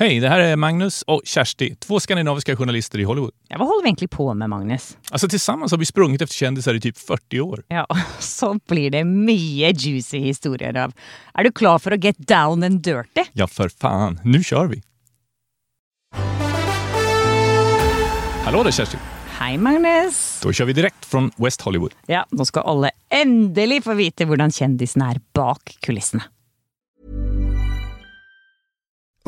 Hej, det här är Magnus och Kersti, två skandinaviska journalister i Hollywood. Ja, hva holder vi egentlig på med, Magnus? Alltså tillsammans har vi sprungit efter kändisar i typ 40 år. Ja, så blir det mye juicy historier av. Er du klar for å get down and dirty? Ja, för fan. Nu kör vi! Hallå där Kersti! Hei, Magnus. Da kjører vi direkte fra West Hollywood. Ja, nå skal alle endelig få vite hvordan kjendisen er bak kulissene.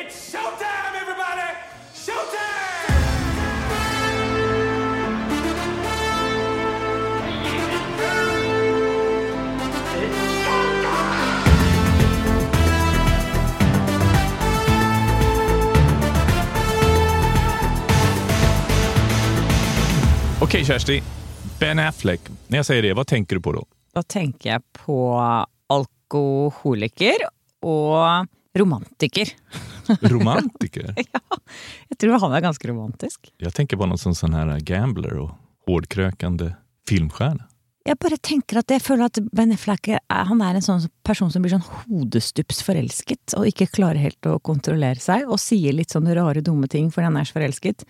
It's showtime, everybody! Showtime! Okej Kersti, Ben Affleck. När jag säger det, vad tänker du på då? Da tenker jeg på alkoholiker og romantiker. Romantiker? ja. Jeg tror han er ganske romantisk. Jeg tenker på någon som sånn här gambler og hårdkrøkende filmstjerne. Jeg bare tenker at jeg føler at Ben Affleck er, han er en sånn person som blir sånn hodestups forelsket, og ikke klarer helt å kontrollere seg, og sier litt sånne rare, dumme ting fordi han er så forelsket.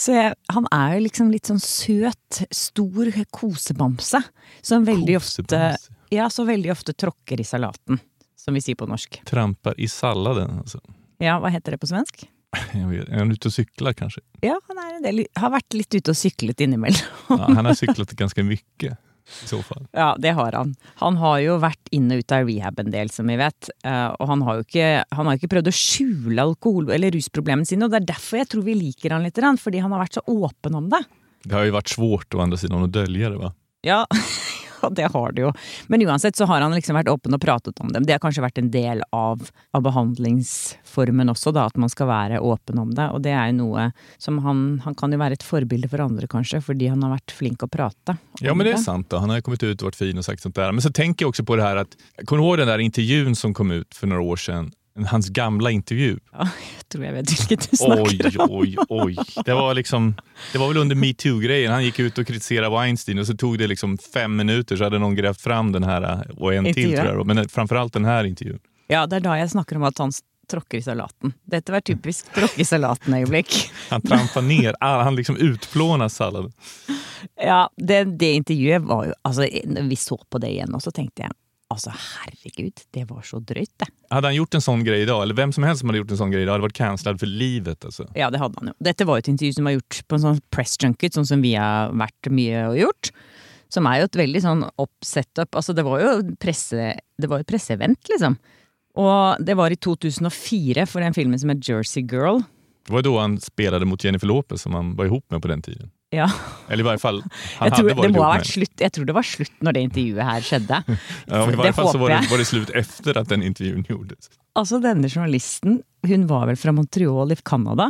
Så jeg, han er jo liksom litt sånn søt, stor kosebamse, som veldig ofte Kosebamse. Ja, så veldig ofte tråkker i salaten, som vi sier på norsk. Tramper i salladen. altså. Ja, hva heter det på svensk? Jeg vet, Er han ute og sykler, kanskje? Ja, han er en del, har vært litt ute og syklet innimellom. Ja, han har syklet ganske mye, i så fall. Ja, det har han. Han har jo vært inn og ut av rehab en del, som vi vet. eh, Og han har jo ikke, han har ikke prøvd å skjule alkohol- eller rusproblemene sine, og det er derfor jeg tror vi liker han litt, fordi han har vært så åpen om det. Det har jo vært svårt å andra sidan å dølge det va? Ja, ja, det har det jo. Men uansett så har han liksom vært åpen og pratet om dem. Det har kanskje vært en del av, av behandlingsformen også, da, at man skal være åpen om det. Og det er jo noe som han Han kan jo være et forbilde for andre, kanskje, fordi han har vært flink å prate. Ja men det er sant Da. Han har kommet ut og vært fin og sagt sånt der. Men så tenker jeg også på det her at kommer du den der intervjuen som kom ut for noen år sedan? Hans gamla intervju. Ja, jeg tror jeg vet vilket du snakker Oj, om. oj, oj. Det var liksom, det var väl under metoo-grejen. Han gick ut och kritiserade Weinstein och så tog det liksom fem minuter så hade någon grävt fram den här och en till tror jag. Men framförallt den här intervjun. Ja, det er da jeg snakker om at han tråkker i salaten. Dette var typisk tråkke i salaten-øyeblikk. Han trampar ner, ah, han liksom utplånar salladen. Ja, det, det intervjuet var jo Altså, vi så på det igjen, og så tenkte jeg altså, herregud, det var så drøyt, det. Hadde han gjort en sånn greie i dag, eller hvem som helst som hadde gjort en sånn greie i dag, hadde vært cancelled for livet. altså. Ja, det hadde han jo. Dette var jo et intervju som var gjort på en sånn press junket, sånn som vi har vært mye og gjort. Som er jo et veldig sånn opp-setup. Altså, det var jo presse, det var et presseevent, liksom. Og det var i 2004 for den filmen som het Jersey Girl. Det var da han spelade mot Jennifer Lopez som han var ihop med på den tiden. Ja, Eller i hvert fall, han jeg tror, hade det må ha vært slutt, jeg tror det var slutt når det intervjuet her skjedde. Ja, I hvert fall så var det, var det slutt efter at den intervjuen gjordes. Altså, denne journalisten, hun var vel fra Montreal i Canada.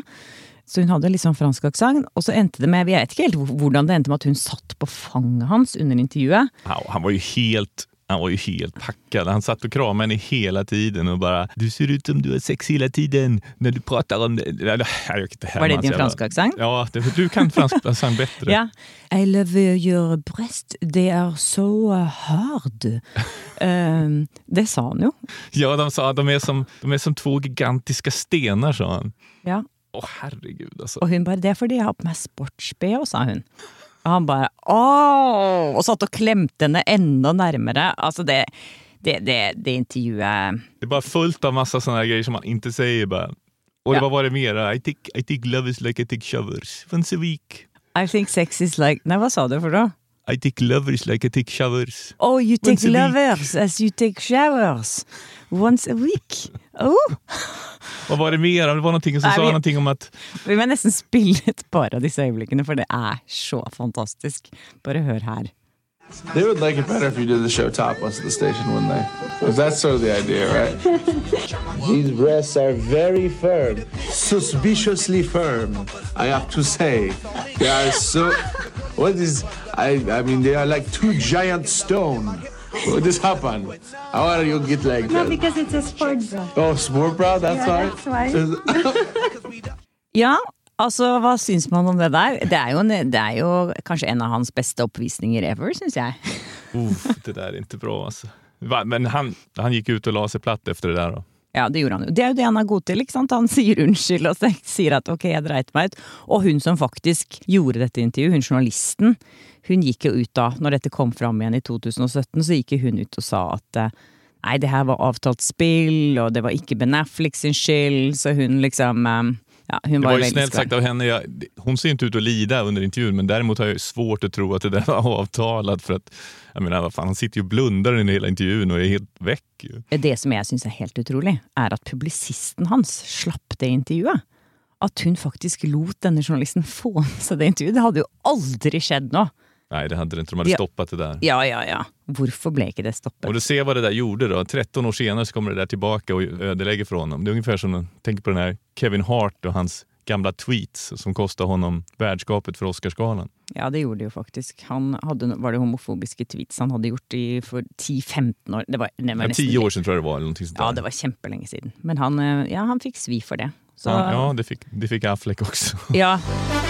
Så hun hadde litt sånn fransk aksent. Og så endte det med, jeg vet ikke helt hvordan det endte med at hun satt på fanget hans under intervjuet. Ja, han var jo helt han var ju helt packad. Han satt och kramade henne hela tiden och bara Du ser ut som du har sex hela tiden när du pratar om det. Jag vet inte, Var det din franska aksent? Ja, du kan fransk accent bättre. Ja. I love your breast, they are so hard. um, det sa han jo. Ja, de sa de är som, de är som två gigantiska stenar, sa han. Ja. Åh herregud altså. Og hun bare 'det er fordi jeg har på meg sports-BH', sa hun. Og han bare 'åh!' Og satt og klemte henne enda nærmere. Altså, det, det, det, det intervjuet Det er bare fullt av masse sånne greier som man ikke sier. bare. Og det var bare mer. I think, I think love is like I take showers once a week. I think sex is like Nei, hva sa du for noe? I take love is like I take showers. Oh, you take lovers as you take showers. Once a week. Oh. Vad var det mer? Det var någonting som Nej, sa vi- någonting om att Vi må nesten spille et par av disse øyeblikkene, for det er så fantastisk. Bare hør her. They would like it better if you did the show topless at the station, wouldn't they? Because that's sort of the idea, right? These breasts are very firm. Suspiciously firm, I have to say. They are so. What is. I, I mean, they are like two giant stone. What is happened. How are you get like No, that? because it's a sport bra. Oh, sport bra, that's Yeah, why. that's why. Ja, altså hva syns man om det der? Det er jo, en, det er jo kanskje en av hans beste oppvisninger ever, syns jeg. Uff, det der er ikke bra altså. Men han, han gikk ut og la seg platt efter det der, da. Ja, det gjorde han jo. Det er jo det han er god til, ikke sant? Han sier unnskyld og sier at ok, jeg dreit meg ut. Og hun som faktisk gjorde dette intervjuet, hun journalisten, hun gikk jo ut da, når dette kom fram igjen i 2017, så gikk hun ut og sa at eh, nei, det her var avtalt spill, og det var ikke Ben Affleck sin skyld, så hun liksom eh, Ja, hun Det var, var ju snällt sagt av henne. Ja, hon ser inte ut att lida under intervjun men däremot har jag svårt att tro att det där var avtalat för att jag menar, vad fan, han sitter ju och blundar under hela intervjun och är helt väck. Det som jeg syns er helt utrolig, er at publisisten hans slapp det intervjuet. At hun faktisk lot denne journalisten få med seg det intervjuet. Det hadde jo aldri skjedd nå. Nej, det hade det inte. De hade Ja. stoppat det där. Ja, ja, ja. Hvorfor ble ikke det stoppet? Och du ser vad det där gjorde då. 13 år senare så kommer det där tillbaka och ödelägger för honom. Det är ungefär som, tänk på den här Kevin Hart och hans gamla tweets som kostade honom värdskapet för Oscarsgalan. Ja, det gjorde det jo faktisk. Han hadde, var det homofobiske tweets han hadde gjort i for 10-15 år? Det var, det Ja, nesten- tio år sedan tror jag det var. Eller noe sånt där. Ja, det var kjempelenge siden. Men han, eh, ja, han fikk svi for det. Så, ja, ja det, fick, det fick Affleck också. ja.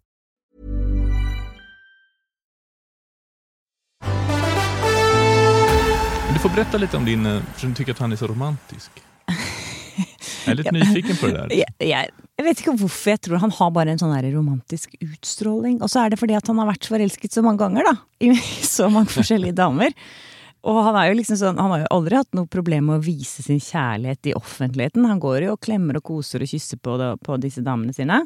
Får berätta lite om din, eh, för du tycker att han är så romantisk. Jag är lite nyfiken på det där. jeg, jeg, jeg vet ikke hvorfor jeg tror han har bare en sånn der romantisk utstråling. Og så er det fordi at han har vært forelsket så mange ganger, da. I så mange forskjellige damer. Og han er jo liksom sånn, han har jo aldri hatt noe problem med å vise sin kjærlighet i offentligheten. Han går jo og klemmer og koser og kysser på, det, på disse damene sine.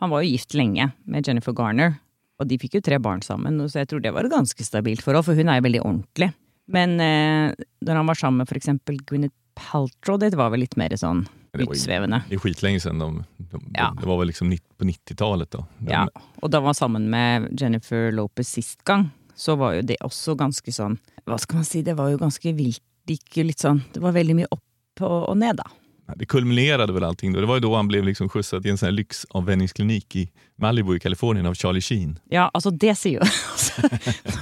Han var jo gift lenge med Jennifer Garner, og de fikk jo tre barn sammen. Så jeg tror det var et ganske stabilt forhold, for hun er jo veldig ordentlig. Men eh, når han var sammen med for eksempel Gwyneth Paltrow, det var vel litt mer sånn utsvevende. Det er skitlenge siden. De, de, Ja. Det var vel liksom på 90-talet da. De, Ja, og da han var sammen med Jennifer Lopez sist gang, så var jo det også ganske sånn Hva skal man si, det var jo ganske vilt. Det gikk jo litt sånn Det var veldig mye opp og, og ned, da. Det kulminerade väl allting då. Det var ju då han blev liksom skjutsad till en sån här lyxavvänjningsklinik i Malibu i Kalifornien av Charlie Sheen. Ja, altså, det sier jo altså,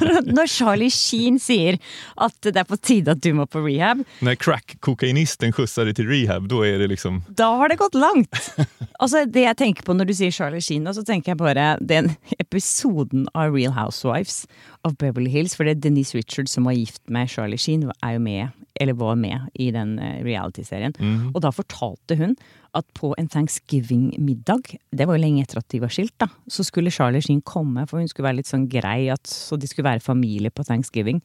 når, når Charlie Sheen sier at det er på tide at du må på rehab, När crack-kokainisten deg till rehab, då är det liksom... da har det gått langt! Altså, det jeg tenker på når du sier Charlie Sheen, så tenker jeg bare den episoden av Real Housewives of Beverly Hills, for det er Denise Richards som var gift med Charlie Sheen, er jo med, eller var med i den eh, reality-serien. Og da fortalte hun at på en Thanksgiving-middag, det var jo lenge etter at de var skilt, da, så skulle Charlie Sheen komme, for hun skulle være litt sånn grei, at, så de skulle være familie på Thanksgiving.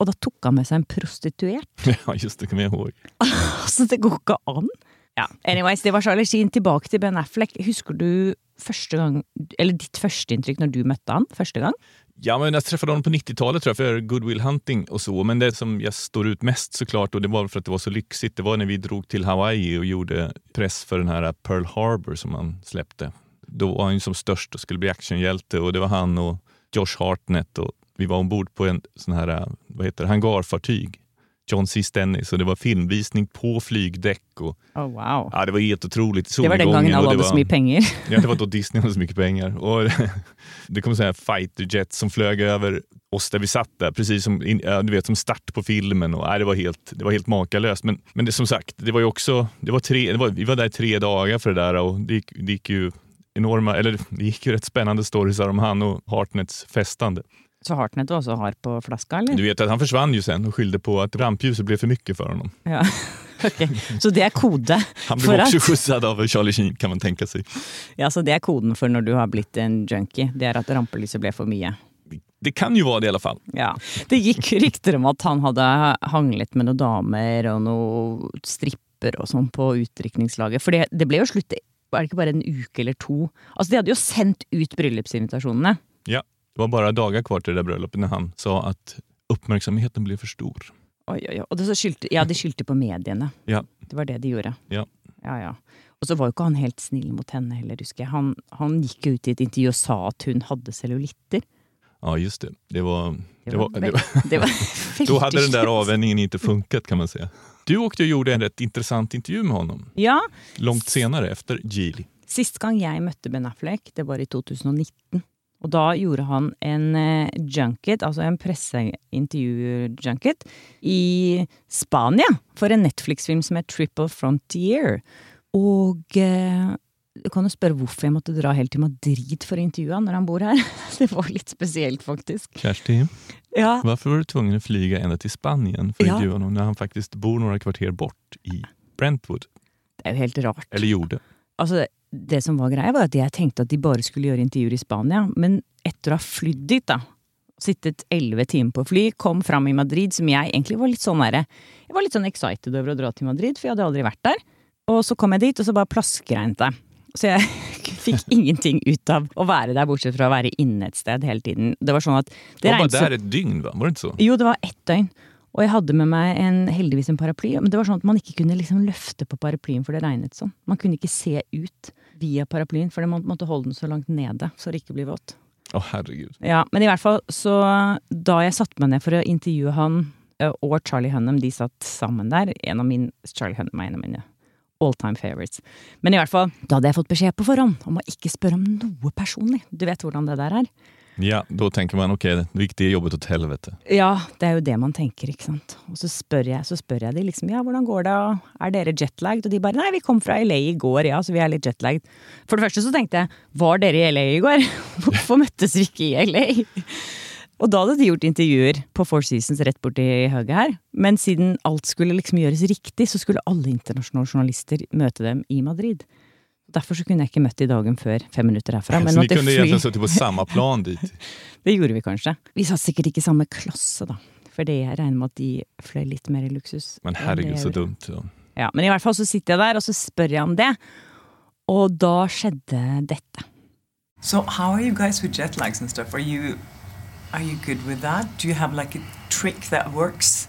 Og da tok han med seg en prostituert. Ja, just det, kom jeg ihåg. Altså, det går ikke an. Ja, anyways, det var Charlie Sheen. Tilbake til Ben Affleck. Husker du første gang, eller ditt første inntrykk når du møtte han første gang? Ja, men jag träffade honom på 90-talet tror jag för Good Will Hunting och så. Men det som jag står ut mest såklart, och det var för att det var så lyxigt, det var när vi drog till Hawaii och gjorde press för den här Pearl Harbor som han släppte. Då var han som störst och skulle bli actionhjälte och det var han och Josh Hartnett och vi var ombord på en sån här, vad heter det, hangarfartyg. John C. Stennis så det var filmvisning på flygdäck. Och, Oh, wow. ja, det var helt otroligt. Det var den gangen alle hadde så mye penger. Ja, det var då Disney hade så mycket pengar. Och det kom sånne här fighter jets som flög över oss där vi satt där, precis som, du vet, som start på filmen. Och, nej, det, var helt, det var helt makalöst. Men, men det, som sagt, det var ju också, det var tre, det var, vi var där i tre dagar för det där och det gick, det gick ju enorma, eller det gick ju rätt spännande stories om han och Hartnets festande. Så Hartnett du også har på flaska, eller? Du vet at han forsvant jo sen og skyldte på at rampljuset ble for mye for ham. Ja. Ok, Så det er kode Han ble også skjutsad av Charlie Sheen kan man tenke seg. Ja, så det er koden for når du har blitt en junkie. Det er at rampelyset ble for mye. Det kan jo være det i alle fall. Ja. Det gikk rykter om at han hadde hanglet med noen damer og noen stripper og sånn på utdrikningslaget. For det, det ble jo slutt er det ikke bare en uke eller to? Altså, De hadde jo sendt ut bryllupsinvitasjonene. Ja, det var bare dager kvar til det där bröllopet när han sa at oppmerksomheten ble for stor. Oi, oi, oi. Og det så skyldte, ja, de skyldte på mediene. Ja. Det var det de gjorde. Ja. Ja, ja. Og så var jo ikke han helt snill mot henne heller, husker jeg. Han, han gikk jo ut i et intervju og sa at hun hadde cellulitter. Ja, just det. Det var, Det var, det var, det var då hade den där veldig avvändningen inte funkat kan man säga. Du åkte och gjorde en rätt intressant intervju med honom Ja, långt senere, efter Geely. Sist gang jeg møtte Ben Affleck, det var i 2019. Og da gjorde han en eh, junket, altså en presseintervju-junket, i Spania for en Netflix-film som het Triple Frontier. Og eh, du kan jo spørre hvorfor jeg måtte dra helt til Madrid for å intervjue han når han bor her. Det var litt spesielt, faktisk. Kjersti, Ja, hvorfor var du tvungen å flyga enda til Spanien for att Ja. honom när han faktisk bor noen kvarter bort i Brentwood? det er jo helt rart. Eller gjorde. Altså, det som var greia, var at jeg tenkte at de bare skulle gjøre intervjuer i Spania. Men etter å ha flydd dit, da, sittet elleve timer på fly, kom fram i Madrid, som jeg egentlig var litt sånn derre Jeg var litt sånn excited over å dra til Madrid, for jeg hadde aldri vært der. Og så kom jeg dit, og så bare plaskregnet det. Så jeg fikk ingenting ut av å være der, bortsett fra å være inne et sted hele tiden. Det var sånn at det var regnet så där ett dygn da? Var det ikke så? jo, det var ett døgn. Og jeg hadde med meg en, heldigvis en paraply, men det var sånn at man ikke kunne liksom løfte på paraplyen, for det regnet sånn. Man kunne ikke se ut via paraplyen, for man måtte holde den så langt nede så det ikke blir vått. Åh herregud. Ja, men i hvert fall, så da jeg satte meg ned for å intervjue han og Charlie Hunnam, de satt sammen der, en av min, Charlie Hunnam er en av mine all time favorites. Men i hvert fall, da hadde jeg fått beskjed på forhånd om å ikke spørre om noe personlig. Du vet hvordan det der er? Ja, Da tenker man ok, det jobbet til helvete. Ja, det er jo det man tenker, ikke sant. Og så spør jeg, jeg de liksom ja, hvordan går det, er dere jetlagd? Og de bare nei, vi kom fra LA i går, ja, så vi er litt jetlagd. For det første så tenkte jeg, var dere i LA i går? Hvorfor møttes vi ikke i LA? Og da hadde de gjort intervjuer på Four Seasons rett borti høyet her. Men siden alt skulle liksom gjøres riktig, så skulle alle internasjonale journalister møte dem i Madrid. Derfor så kunne jeg ikke møtt de dagen før, fem minutter herfra. Men så de kunne kunde sittet på samme plan dit. Det gjorde vi kanskje. Vi satt sikkert ikke i samme klasse, da. For det jeg regner med at de fløy litt mer i luksus. Men herregud så dumt. Ja. Ja, men i hvert fall så sitter jeg der, og så spør jeg om det. Og da skjedde dette. So how are you guys with jet lags and stuff? Are you are you good with that? Do you have like a trick that works?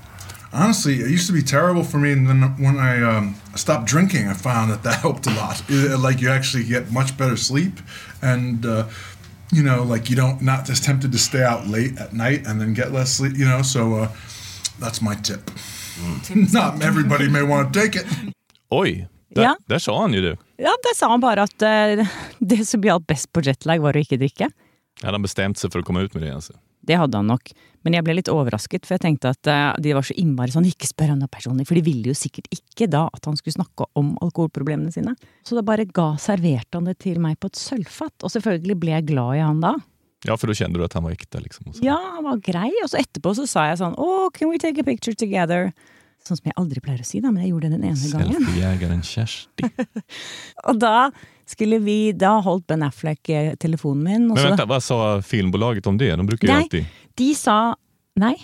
Honestly, it used to be terrible for me, and then when I um, stopped drinking, I found that that helped a lot. It- like you actually get much better sleep, and uh, you know, like you don't not as tempted to stay out late at night and then get less sleep. You know, so uh, that's my tip. Not everybody may want to take it. Oi. där, Ja. där sa han ju det. Ja, der sa han bare at eh, det som hjalp best på jetlag, var å ikke drikke. Hade han bestämt sig för att komma ut med det alltså? Det hadde han nok. Men jeg ble litt overrasket, for jeg tenkte at eh, de var så innmari sånn ikke spør han noe personlig, for de ville jo sikkert ikke da at han skulle snakke om alkoholproblemene sine. Så da bare ga, serverte han det til meg på et sølvfat, og selvfølgelig ble jeg glad i han da. Ja, for da kjenner du at han var ekte, liksom. Også. Ja, han var grei, og så etterpå så sa jeg sånn oh, can we take a picture together? Sånn som jeg aldri pleier å si, da, men jeg gjorde det den ene gangen. Selfiejägaren Kjersti. Og da skulle vi, da holdt Ben Affleck eh, telefonen min, Men så Hva sa filmbolaget om det? De bruker Nej. alltid... De sa nei,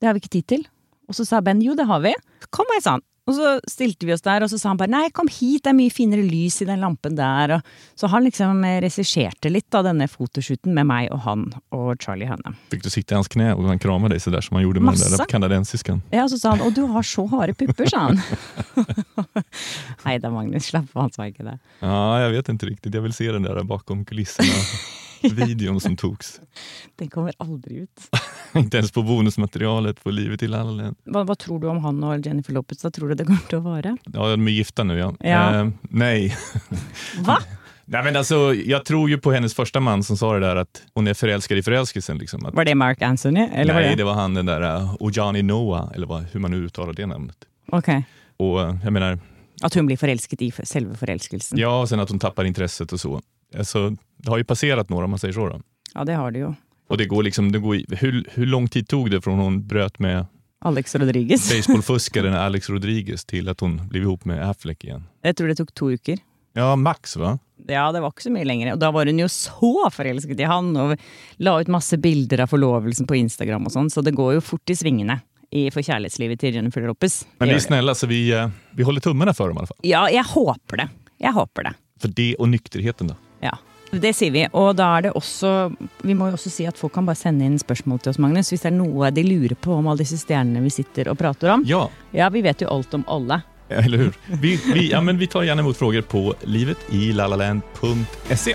det har vi ikke tid til. Og så sa Ben jo, det har vi. Kom her, sa han. Og så stilte vi oss der, og så sa han bare nei, kom hit, det er mye finere lys i den lampen der. Og så han liksom eh, regisserte litt av denne fotoshooten med meg og han og Charlie Hønne. Fikk du sitte i hans kne og han krame deg så der som han gjorde med den Massa. den kanadensiskan? Ja, og så sa han 'Å, du har så harde pupper', sa han. Nei da, Magnus, slapp av, han sa ikke det. Ja, jeg vet ikke riktig. Jeg vil se den der bakom kulisserna. videon som togs. Den kommer aldri ut. Inte ens på bonusmaterialet på Livet til La Hva, hva tror du om han og Jennifer Lopez? Da tror du det kommer til å vare? Ja, de er gifta nå, ja. Ja. Eh, nei. Hva? Nei, men altså, Jeg tror jo på hennes første man som sa det der at hun er forelsket i forelskelsen. Liksom. At, Var det Mark Anthony? Eller var det? det var han den der uh, Ojani Noah, eller hva, hur man uttaler det navnet. Ok. Og uh, jeg mener... At hun blir forelsket i selve forelskelsen. ja, og sen at hun tappar intresset og så. Alltså, det har ju passerat några om man säger så. Då. Ja, det har det jo. Och det går liksom, det går, hur, hur lång tid tog det från hon bröt med Alex Rodriguez. baseballfuskaren Alex Rodriguez till att hon blev ihop med Affleck igen? Jeg tror det tok to uker. Ja, max va? Ja, det var ikke så mye lenger. Og da var hun jo så forelsket i han, og la ut masse bilder av forlovelsen på Instagram og sånn, så det går jo fort i svingene i for kjærlighetslivet til Jennifer Lopez. Men vi gjør snälla så vi, eh, vi håller tummarna för dem i alla fall. Ja, jeg håper det. Jeg håper det. För det och nykterheten då. Ja, det sier vi. Og da er det også Vi må jo også si at folk kan bare sende inn spørsmål til oss, Magnus, hvis det er noe de lurer på om alle disse stjernene vi sitter og prater om. Ja, Ja, vi vet jo alt om alle. eller hur? Vi, vi, ja, men vi tar gjerne imot frågor på livetilalalaland.se.